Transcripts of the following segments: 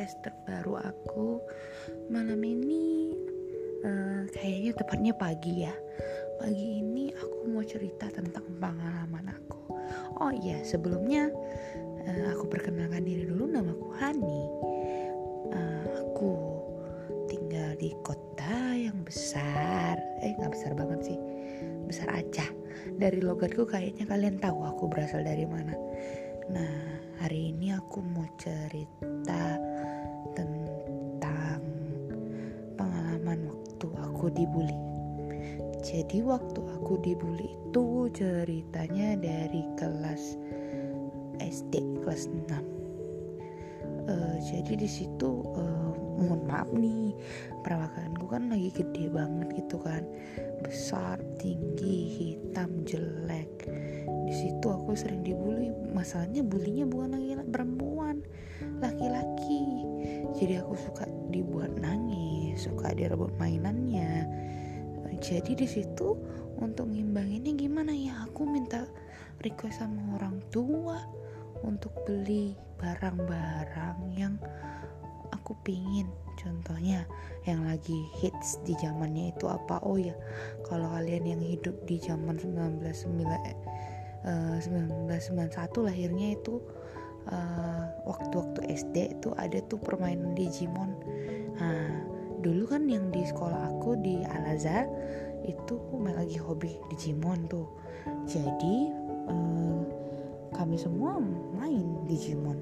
podcast terbaru aku malam ini uh, kayaknya tepatnya pagi ya. Pagi ini aku mau cerita tentang pengalaman aku. Oh iya sebelumnya uh, aku perkenalkan diri dulu namaku Hani. Uh, aku tinggal di kota yang besar. Eh nggak besar banget sih. Besar aja dari logatku kayaknya kalian tahu aku berasal dari mana. Nah Hari ini aku mau cerita dibully. Jadi waktu aku dibully itu ceritanya dari kelas SD kelas 6. Uh, eh, jadi di situ uh, mohon maaf nih perawakanku kan lagi gede banget gitu kan. Besar tinggi hitam jelek. Di situ aku sering dibully. Masalahnya bulinya bukan lagi perempuan. Laki-laki. Jadi aku suka dibuat nangis suka direbut mainannya. Jadi di situ untuk ngimbanginnya gimana ya? Aku minta request sama orang tua untuk beli barang-barang yang aku pingin. Contohnya yang lagi hits di zamannya itu apa? Oh ya kalau kalian yang hidup di zaman 1999 1991 lahirnya itu uh, waktu-waktu SD itu ada tuh permainan Digimon. Nah dulu kan yang di sekolah aku di Al Azhar itu lagi hobi Digimon tuh. Jadi uh, kami semua main Digimon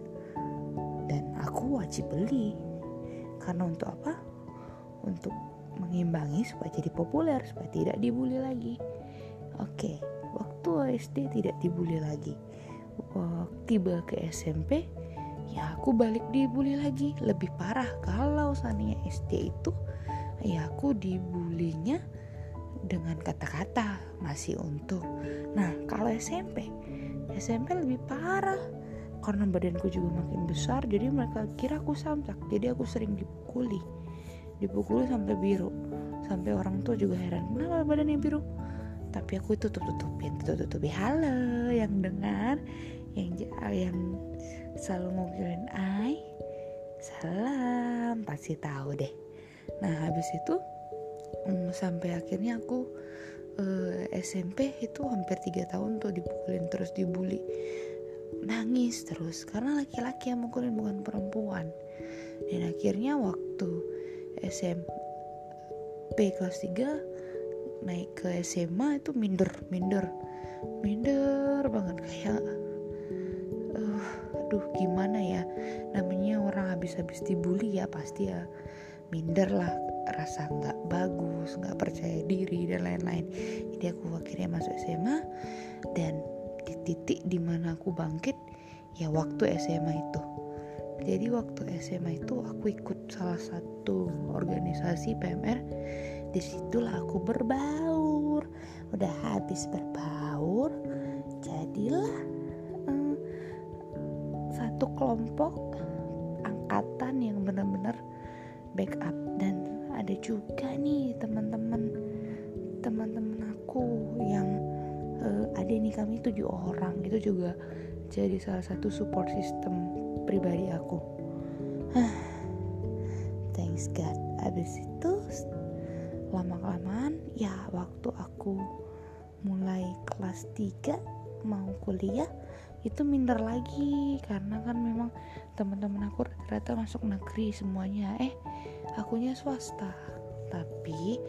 dan aku wajib beli. Karena untuk apa? Untuk mengimbangi supaya jadi populer supaya tidak dibully lagi. Oke waktu SD tidak dibully lagi. Tiba ke SMP ya aku balik dibully lagi. Lebih parah kalau seandainya SD itu ya aku dibulinya dengan kata-kata masih untuk nah kalau SMP SMP lebih parah karena badanku juga makin besar jadi mereka kira aku samsak. Jadi aku sering dipukuli dipukuli sampai biru. Sampai orang tua juga heran kenapa badannya biru? Tapi aku tutup tutupin tutup tutupin halo yang dengar yang yang selalu ngobrolin ai salam pasti tahu deh. Nah habis itu um, sampai akhirnya aku eh, SMP itu hampir tiga tahun tuh dipukulin terus dibully. Nangis terus karena laki-laki yang mukulin bukan perempuan. Dan akhirnya waktu SMP kelas 3 naik ke SMA itu minder minder minder banget. Kayak aduh gimana ya? Namanya orang habis-habis dibully ya pasti ya minder lah rasa nggak bagus nggak percaya diri dan lain-lain. Jadi aku akhirnya masuk SMA dan di titik di mana aku bangkit ya waktu SMA itu. Jadi waktu SMA itu aku ikut salah satu organisasi PMR di situlah aku berbaur. Udah habis berbaur jadilah satu kelompok angkatan yang benar-benar backup. Dan ada juga nih teman-teman teman-teman aku yang uh, ada nih kami tujuh orang. Itu juga jadi salah satu support system pribadi aku. Thanks God. Abis itu lama kelamaan ya waktu aku mulai kelas 3 mau kuliah itu minder lagi karena kan memang teman-teman aku rata-rata masuk negeri semuanya. Eh akunya swasta. Tapi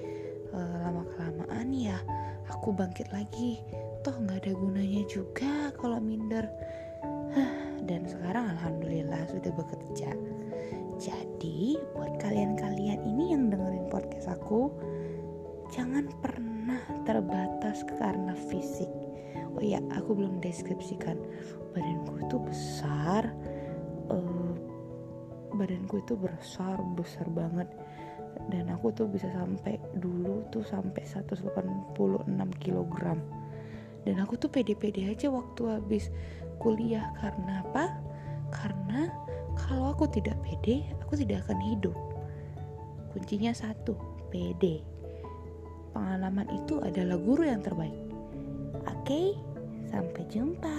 e, lama kelamaan ya aku bangkit lagi. Toh nggak ada gunanya juga kalau minder. Dan sekarang alhamdulillah sudah bekerja. Jadi buat kalian-kalian ini yang dengerin podcast aku jangan pernah terbatas karena fisik oh ya aku belum deskripsikan badanku itu besar uh, badanku itu besar besar banget dan aku tuh bisa sampai dulu tuh sampai 186 kg dan aku tuh pede-pede aja waktu habis kuliah karena apa karena kalau aku tidak pede, aku tidak akan hidup. Kuncinya satu, pede. Pengalaman itu adalah guru yang terbaik. Oke, Sampai jumpa.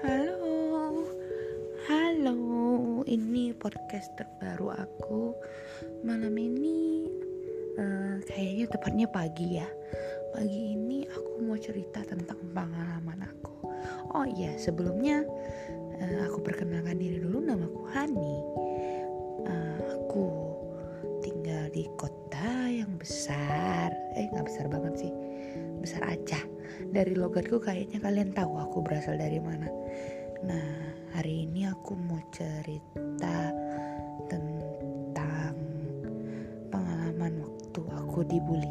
Halo, halo. Ini podcast terbaru aku malam ini. Uh, kayaknya tepatnya pagi ya. Pagi ini aku mau cerita tentang pengalaman aku. Oh iya, sebelumnya uh, aku perkenalkan diri dulu nama aku Hani. Uh, aku tinggal di kota yang besar. Eh nggak besar banget sih. Besar aja dari logatku kayaknya kalian tahu aku berasal dari mana. Nah Hari ini aku mau cerita tentang pengalaman waktu aku dibully.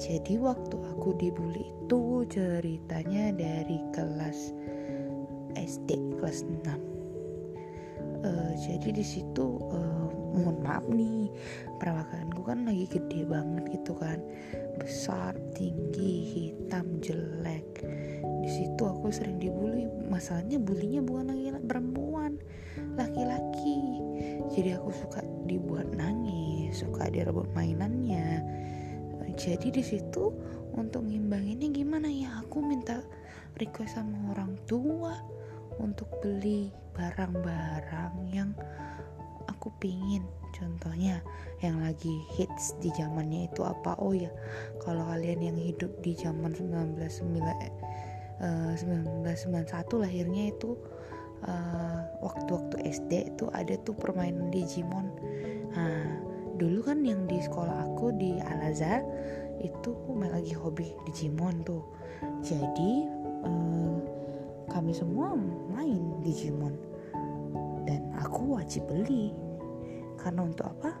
Jadi waktu aku dibully itu ceritanya dari kelas SD kelas 6. Uh, eh, jadi di situ uh, mohon maaf nih perawakanku kan lagi gede banget gitu kan. Besar tinggi hitam jelek. Di situ aku sering dibully. Masalahnya bulinya bukan lagi perempuan laki-laki. Jadi aku suka dibuat nangis suka direbut mainannya. Jadi di situ untuk ngimbanginnya gimana ya? Aku minta request sama orang tua untuk beli barang-barang yang aku pingin. Contohnya yang lagi hits di zamannya itu apa? Oh ya kalau kalian yang hidup di zaman 1999 1991 lahirnya itu uh, waktu-waktu SD itu ada tuh permainan Digimon. Nah dulu kan yang di sekolah aku di Al Azhar itu lagi hobi Digimon tuh. Jadi uh, kami semua main Digimon. Dan aku wajib beli. Karena untuk apa?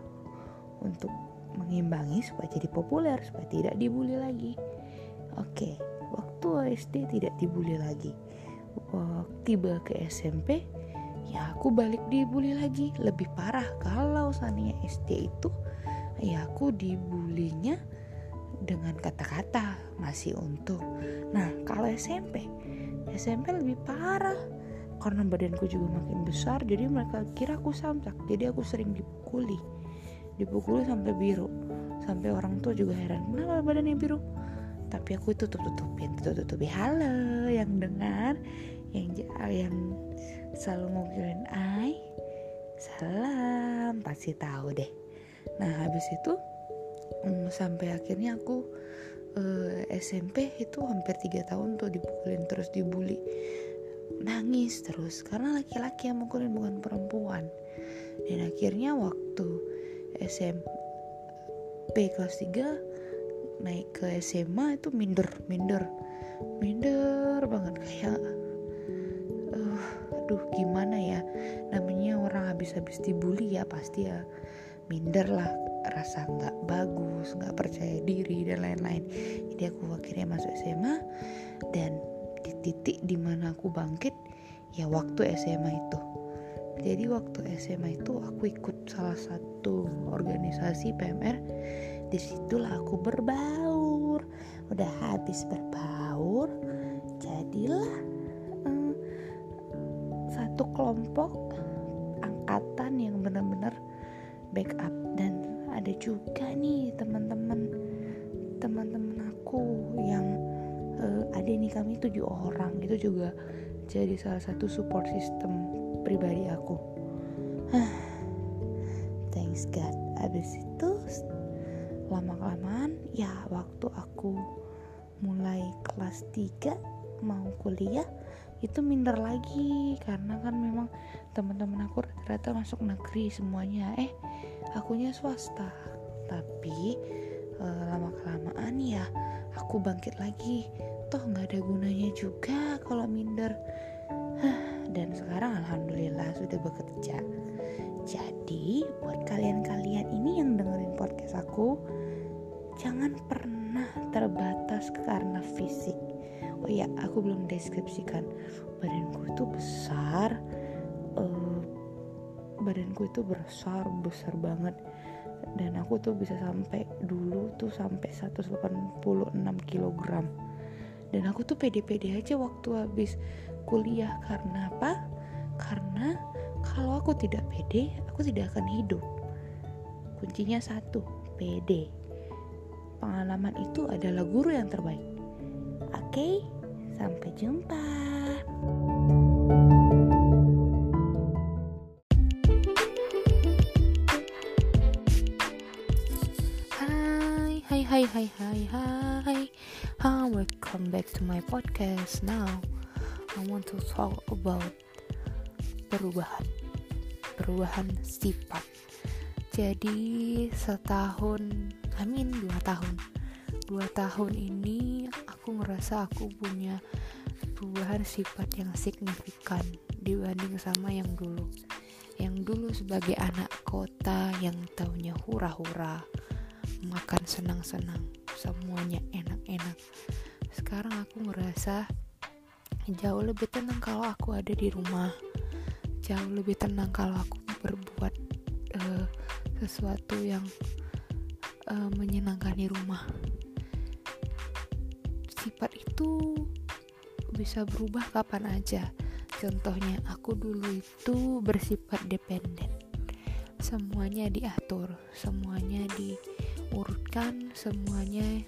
Untuk mengimbangi supaya jadi populer supaya tidak dibully lagi. Oke waktu SD tidak dibully lagi. Tiba ke SMP ya aku balik dibully lagi. Lebih parah kalau seandainya SD itu ya aku dibulinya dengan kata-kata masih untuk nah kalau SMP SMP lebih parah. Karena badanku juga makin besar jadi mereka kira aku samsak. Jadi aku sering dipukuli. Dipukuli sampai biru. Sampai orang tua juga heran kenapa badannya biru? Tapi aku tutup tutupin tutup tutupin halo yang dengar yang yang selalu ngobrolin ai salam pasti tahu deh. Nah habis itu um, sampai akhirnya aku eh, SMP itu hampir tiga tahun tuh dipukulin terus dibully. Nangis terus karena laki-laki yang mukulin bukan perempuan. Dan akhirnya waktu SMP kelas 3 naik ke SMA itu minder minder minder banget. Kayak uh, aduh gimana ya? Namanya orang habis-habis dibully ya pasti ya minder lah rasa nggak bagus nggak percaya diri dan lain-lain. Jadi aku akhirnya masuk SMA dan di titik di mana aku bangkit ya waktu SMA itu. Jadi waktu SMA itu aku ikut salah satu organisasi PMR di situlah aku berbaur. Udah habis berbaur jadilah hmm, satu kelompok angkatan yang benar-benar backup. Dan ada juga nih teman-teman teman-teman aku yang uh, ada nih kami tujuh orang. Itu juga jadi salah satu support system pribadi aku. Thanks God. Abis itu lama kelamaan ya waktu aku mulai kelas 3 mau kuliah itu minder lagi karena kan memang teman-teman aku rata-rata masuk negeri semuanya. Eh akunya swasta. Tapi e, lama kelamaan ya aku bangkit lagi. Toh nggak ada gunanya juga kalau minder. Dan sekarang alhamdulillah sudah bekerja. Jadi buat kalian-kalian ini yang dengerin podcast aku jangan pernah terbatas karena fisik oh ya aku belum deskripsikan badanku itu besar uh, badanku itu besar besar banget dan aku tuh bisa sampai dulu tuh sampai 186 kg dan aku tuh pede-pede aja waktu habis kuliah karena apa karena kalau aku tidak pede, aku tidak akan hidup. Kuncinya satu, pede. Pengalaman itu adalah guru yang terbaik. Oke, Sampai jumpa. Hai, hai, hai, hai, hai, hai. Hi, welcome back to my podcast. Now, I want to talk about perubahan. Perubahan sifat. Jadi setahun, I amin mean, dua tahun. Dua tahun ini ngerasa aku punya perubahan sifat yang signifikan Dibanding sama yang dulu. Yang dulu sebagai anak kota yang taunya hura-hura makan senang-senang semuanya enak-enak. Sekarang aku ngerasa jauh lebih tenang kalau aku ada di rumah. Jauh lebih tenang kalau aku berbuat uh, sesuatu yang uh, menyenangkan di rumah sifat itu bisa berubah kapan aja. Contohnya aku dulu itu bersifat dependen. Semuanya diatur semuanya di urutkan semuanya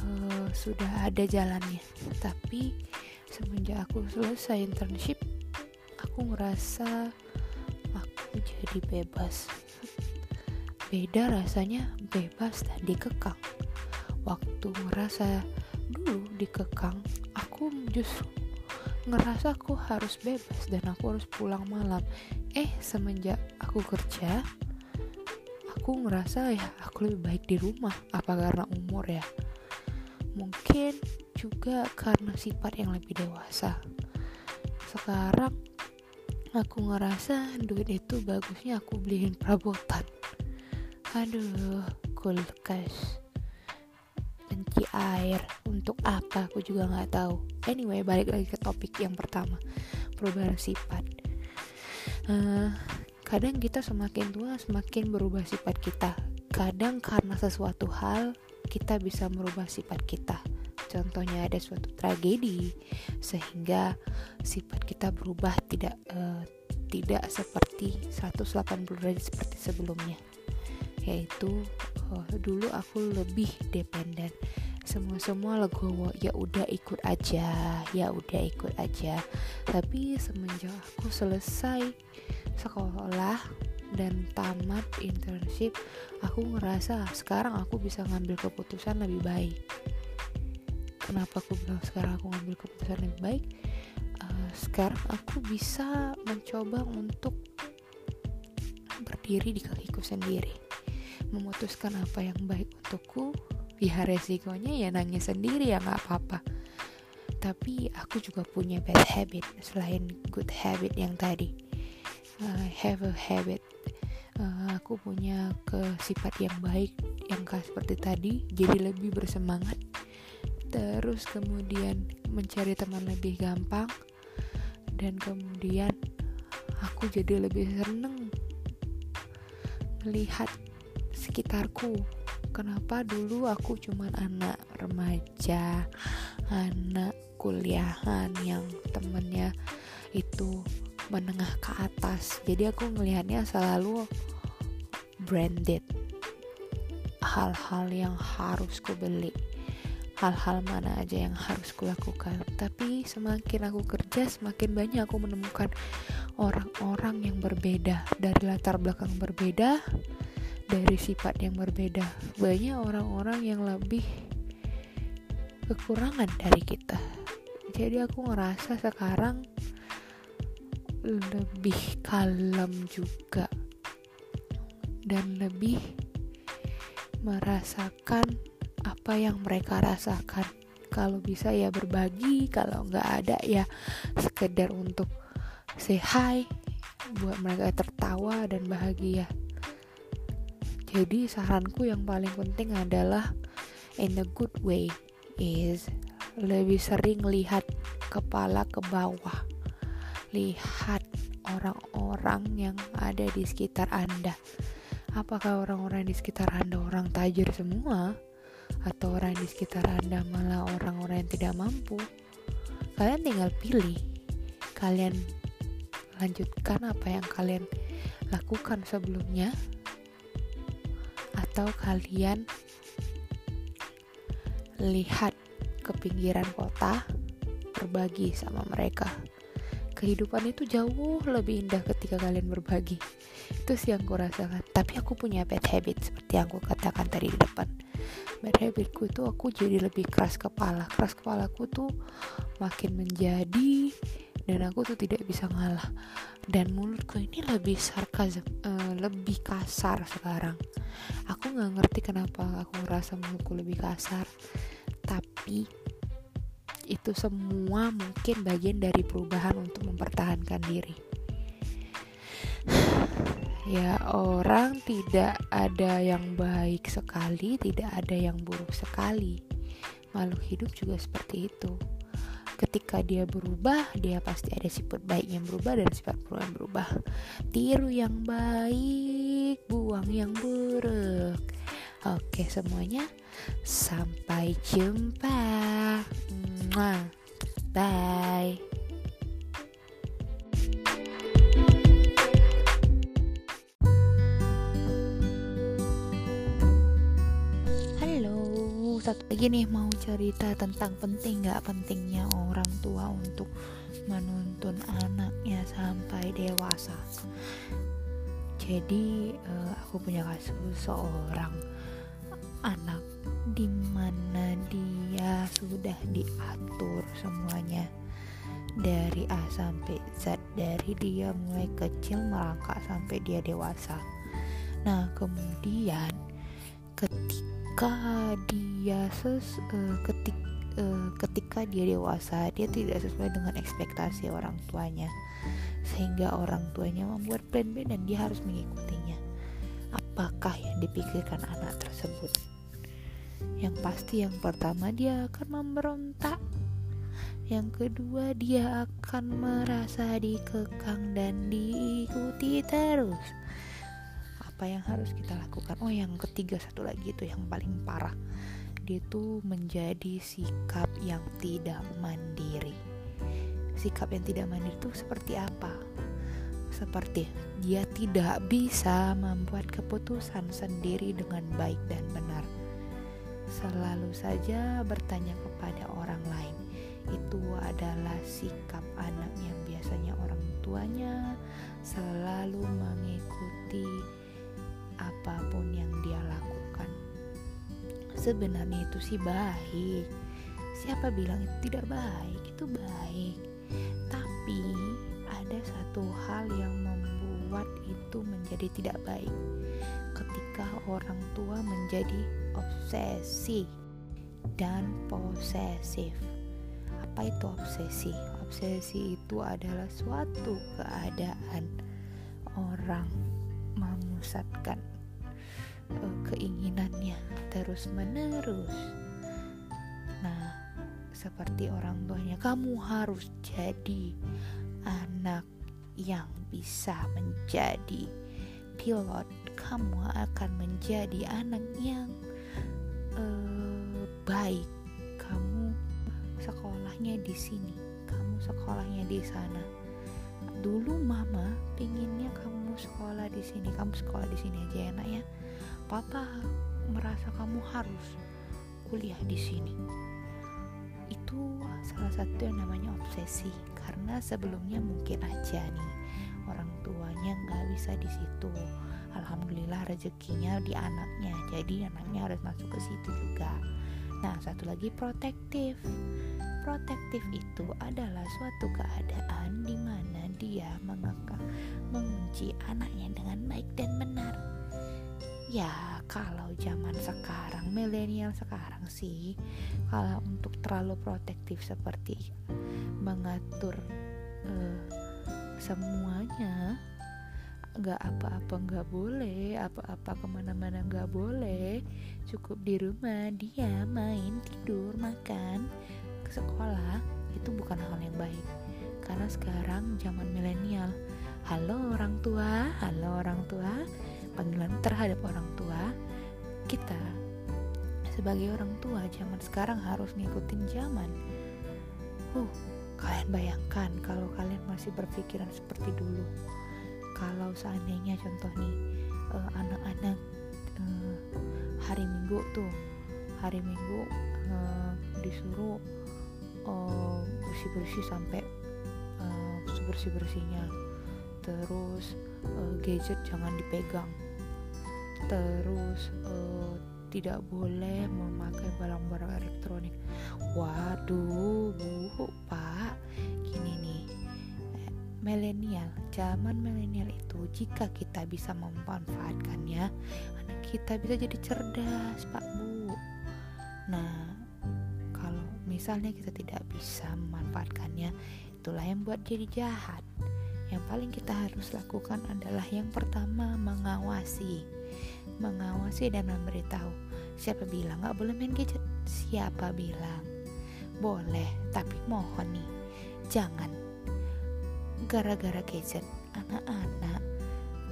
uh, sudah ada jalannya. Tapi semenjak aku selesai internship aku ngerasa aku jadi bebas. Beda rasanya bebas dan dikekang. Waktu ngerasa dulu dikekang aku justru ngerasa aku harus bebas dan aku harus pulang malam. Eh semenjak aku kerja aku ngerasa ya aku lebih baik di rumah apa karena umur ya? Mungkin juga karena sifat yang lebih dewasa. Sekarang aku ngerasa duit itu bagusnya aku beliin perabotan. Aduh kulkas penci air untuk apa aku juga nggak tahu. Anyway balik lagi ke topik yang pertama perubahan sifat. Uh, kadang kita semakin tua semakin berubah sifat kita. Kadang karena sesuatu hal kita bisa merubah sifat kita. Contohnya ada suatu tragedi sehingga sifat kita berubah tidak uh, tidak seperti 180 derajat seperti sebelumnya. Yaitu uh, dulu aku lebih dependen semua semua legowo ya udah ikut aja ya udah ikut aja. Tapi semenjak aku selesai sekolah dan tamat internship aku ngerasa sekarang aku bisa ngambil keputusan lebih baik. Kenapa aku bilang sekarang aku ngambil keputusan lebih baik? Uh, sekarang aku bisa mencoba untuk berdiri di kakiku sendiri. Memutuskan apa yang baik untukku ya resikonya ya nangis sendiri ya nggak apa-apa. Tapi aku juga punya bad habit selain good habit yang tadi. Uh, have a habit. Uh, aku punya ke sifat yang baik yang khas seperti tadi jadi lebih bersemangat. Terus kemudian mencari teman lebih gampang dan kemudian aku jadi lebih seneng melihat sekitarku kenapa dulu aku cuman anak remaja anak kuliahan yang temennya itu menengah ke atas? Jadi aku melihatnya selalu branded. Hal-hal yang harus ku beli. Hal-hal mana aja yang harus kulakukan tapi semakin aku kerja semakin banyak aku menemukan orang-orang yang berbeda. Dari latar belakang berbeda dari sifat yang berbeda. Banyak orang-orang yang lebih kekurangan dari kita. Jadi aku ngerasa sekarang lebih kalem juga dan lebih merasakan apa yang mereka rasakan. Kalau bisa ya berbagi kalau nggak ada ya sekedar untuk say hi buat mereka tertawa dan bahagia jadi saranku yang paling penting adalah in a good way is lebih sering lihat kepala ke bawah lihat orang-orang yang ada di sekitar Anda. Apakah orang-orang di sekitar Anda orang tajir semua? Atau orang di sekitar Anda malah orang-orang yang tidak mampu? Kalian tinggal pilih. Kalian lanjutkan apa yang kalian lakukan sebelumnya atau kalian lihat ke pinggiran kota berbagi sama mereka. Kehidupan itu jauh lebih indah ketika kalian berbagi. Itu sih yang aku rasakan tapi aku punya bad habit seperti yang aku katakan tadi di depan bad habitku itu aku jadi lebih keras kepala. Keras kepalaku tuh makin menjadi dan aku tuh tidak bisa ngalah. Dan mulutku ini lebih sarkasm uh, lebih kasar sekarang. Aku nggak ngerti kenapa aku ngerasa mulutku lebih kasar. Tapi itu semua mungkin bagian dari perubahan untuk mempertahankan diri ya orang tidak ada yang baik sekali tidak ada yang buruk sekali. Makhluk hidup juga seperti itu. Ketika dia berubah dia pasti ada sifat baik yang berubah dan sifat buruk yang berubah. Tiru yang baik buang yang buruk. Oke semuanya. Sampai jumpa. Bye satu lagi nih mau cerita tentang penting nggak pentingnya orang tua untuk menuntun anaknya sampai dewasa. Jadi uh, aku punya kasus seorang anak di mana dia sudah diatur semuanya dari A sampai Z dari dia mulai kecil merangkak sampai dia dewasa. Nah kemudian ketika ketika dia ses uh, ketik uh, ketika dia dewasa dia tidak sesuai dengan ekspektasi orang tuanya. Sehingga orang tuanya membuat plan-plan dan dia harus mengikutinya. Apakah yang dipikirkan anak tersebut? Yang pasti yang pertama dia akan memberontak. Yang kedua dia akan merasa dikekang dan diikuti terus apa yang harus kita lakukan? Oh yang ketiga satu lagi itu yang paling parah. Dia tuh menjadi sikap yang tidak mandiri. Sikap yang tidak mandiri itu seperti apa? Seperti dia tidak bisa membuat keputusan sendiri dengan baik dan benar. Selalu saja bertanya kepada orang lain. Itu adalah sikap anak yang biasanya orang tuanya selalu mengikuti apa pun yang dia lakukan. Sebenarnya itu sih baik. Siapa bilang itu tidak baik? Itu baik. Tapi ada satu hal yang membuat itu menjadi tidak baik. Ketika orang tua menjadi obsesi dan posesif. Apa itu obsesi? Obsesi itu adalah suatu keadaan orang memusatkan keinginannya terus menerus. Nah seperti orang tuanya kamu harus jadi anak yang bisa menjadi pilot. Kamu akan menjadi anak yang uh, baik. Kamu sekolahnya di sini kamu sekolahnya di sana. Dulu mama pinginnya kamu sekolah di sini kamu sekolah di sini aja enak ya papa merasa kamu harus kuliah di sini. Itu salah satu yang namanya obsesi karena sebelumnya mungkin aja nih orang tuanya nggak bisa di situ. Alhamdulillah rezekinya di anaknya jadi anaknya harus masuk ke situ juga. Nah satu lagi protektif. Protektif itu adalah suatu keadaan di mana dia mengekang mengunci anaknya dengan baik dan benar ya kalau zaman sekarang milenial sekarang sih kalau untuk terlalu protektif seperti mengatur uh, semuanya nggak apa-apa nggak boleh apa-apa ke mana-mana nggak boleh cukup di rumah dia main tidur makan ke sekolah itu bukan hal yang baik. Karena sekarang zaman milenial halo orang tua halo orang tua panggilan terhadap orang tua kita sebagai orang tua zaman sekarang harus ngikutin zaman. Uh kalian bayangkan kalau kalian masih berpikiran seperti dulu. Kalau seandainya contoh nih uh, anak-anak uh, hari minggu tuh hari minggu uh, disuruh uh, bersih-bersih sampai sebersih-bersihnya terus gadget jangan dipegang terus uh, tidak boleh memakai barang-barang elektronik. Waduh bu pak. Gini nih. Milenial zaman milenial itu jika kita bisa memanfaatkannya kita bisa jadi cerdas pak bu. Nah kalau misalnya kita tidak bisa memanfaatkannya itulah yang buat jadi jahat. Yang paling kita harus lakukan adalah yang pertama mengawasi mengawasi dan memberitahu. Siapa bilang nggak boleh main gadget? Siapa bilang? Boleh tapi mohon nih jangan. Gara-gara gadget anak-anak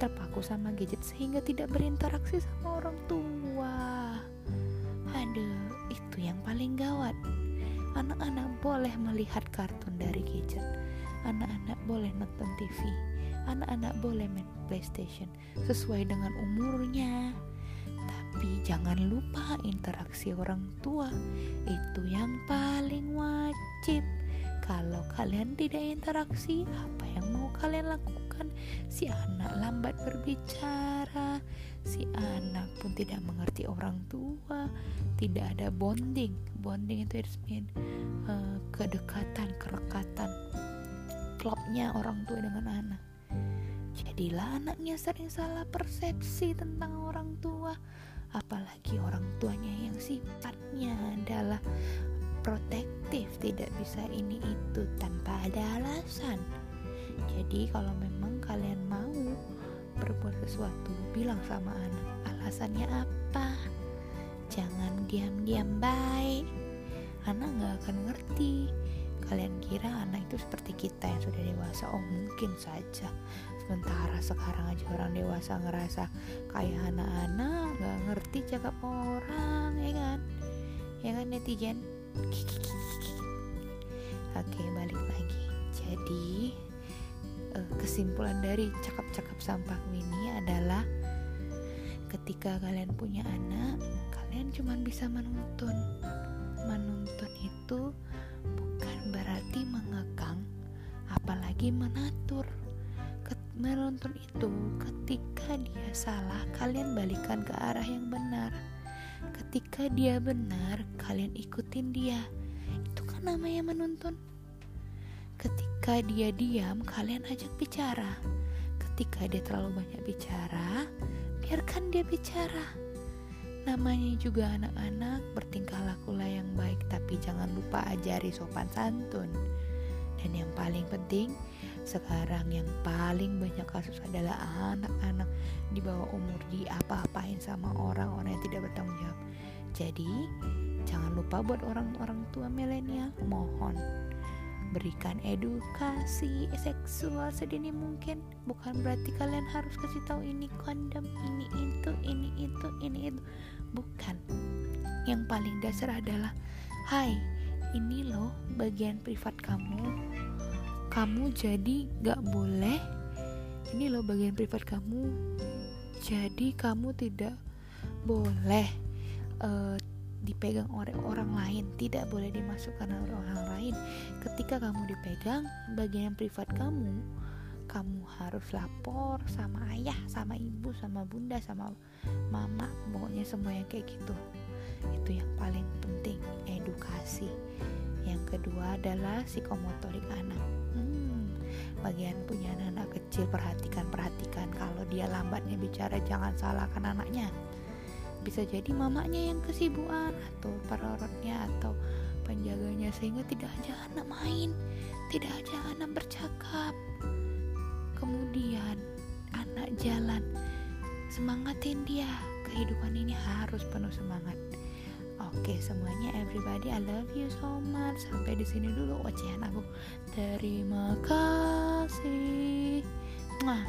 terpaku sama gadget sehingga tidak berinteraksi sama orang tua. Aduh itu yang paling gawat. Anak-anak boleh melihat kartun dari gadget. Anak-anak boleh nonton TV, anak-anak boleh main PlayStation sesuai dengan umurnya. Tapi jangan lupa interaksi orang tua, itu yang paling wajib. Kalau kalian tidak interaksi, apa yang mau kalian lakukan? Si anak lambat berbicara, si anak pun tidak mengerti orang tua, tidak ada bonding. Bonding itu mean uh, kedekatan, kerekatan klopnya orang tua dengan anak. Jadilah anaknya sering salah persepsi tentang orang tua, apalagi orang tuanya yang sifatnya adalah protektif, tidak bisa ini itu tanpa ada alasan. Jadi kalau memang kalian mau berbuat sesuatu, bilang sama anak alasannya apa. Jangan diam-diam baik. Anak nggak akan ngerti Kalian kira anak itu seperti kita yang sudah dewasa? Oh mungkin saja. Sementara sekarang aja orang dewasa ngerasa kayak anak-anak nggak ngerti cakap orang, ya kan? Ya kan netizen? Oke balik lagi. Jadi eh, kesimpulan dari cakap-cakap sampah ini adalah ketika kalian punya anak, kalian cuma bisa menuntun. Menuntun itu berarti mengekang, apalagi menatur. Menuntun itu ketika dia salah, kalian balikan ke arah yang benar. Ketika dia benar, kalian ikutin dia. Itu kan namanya menuntun. Ketika dia diam, kalian ajak bicara. Ketika dia terlalu banyak bicara, biarkan dia bicara Namanya juga anak-anak, bertingkah lakulah yang baik, tapi jangan lupa ajari sopan santun. Dan yang paling penting, sekarang yang paling banyak kasus adalah anak-anak di bawah umur di apa-apain sama orang-orang yang tidak bertanggung jawab. Jadi, jangan lupa buat orang-orang tua milenial, mohon berikan edukasi seksual sedini mungkin. Bukan berarti kalian harus kasih tahu ini kondom ini itu ini itu ini itu. Bukan. Yang paling dasar adalah hai ini loh bagian privat kamu kamu jadi gak boleh ini loh bagian privat kamu jadi kamu tidak boleh uh, dipegang oleh orang lain, tidak boleh dimasukkan oleh orang lain. Ketika kamu dipegang bagian privat kamu, kamu harus lapor sama ayah, sama ibu, sama bunda, sama mama, pokoknya semua yang kayak gitu. Itu yang paling penting, edukasi. Yang kedua adalah psikomotorik anak. Bagian punya anak, kecil perhatikan perhatikan kalau dia lambatnya bicara jangan salahkan anaknya. Bisa jadi mamanya yang kesibukan atau perawatnya atau penjaganya sehingga tidak aja anak main tidak aja anak bercakap. Kemudian anak jalan. Semangatin dia. Kehidupan ini harus penuh semangat Oke semuanya everybody I love you so much. Sampai di sini dulu ocehan aku. Terima kasih. Mwah.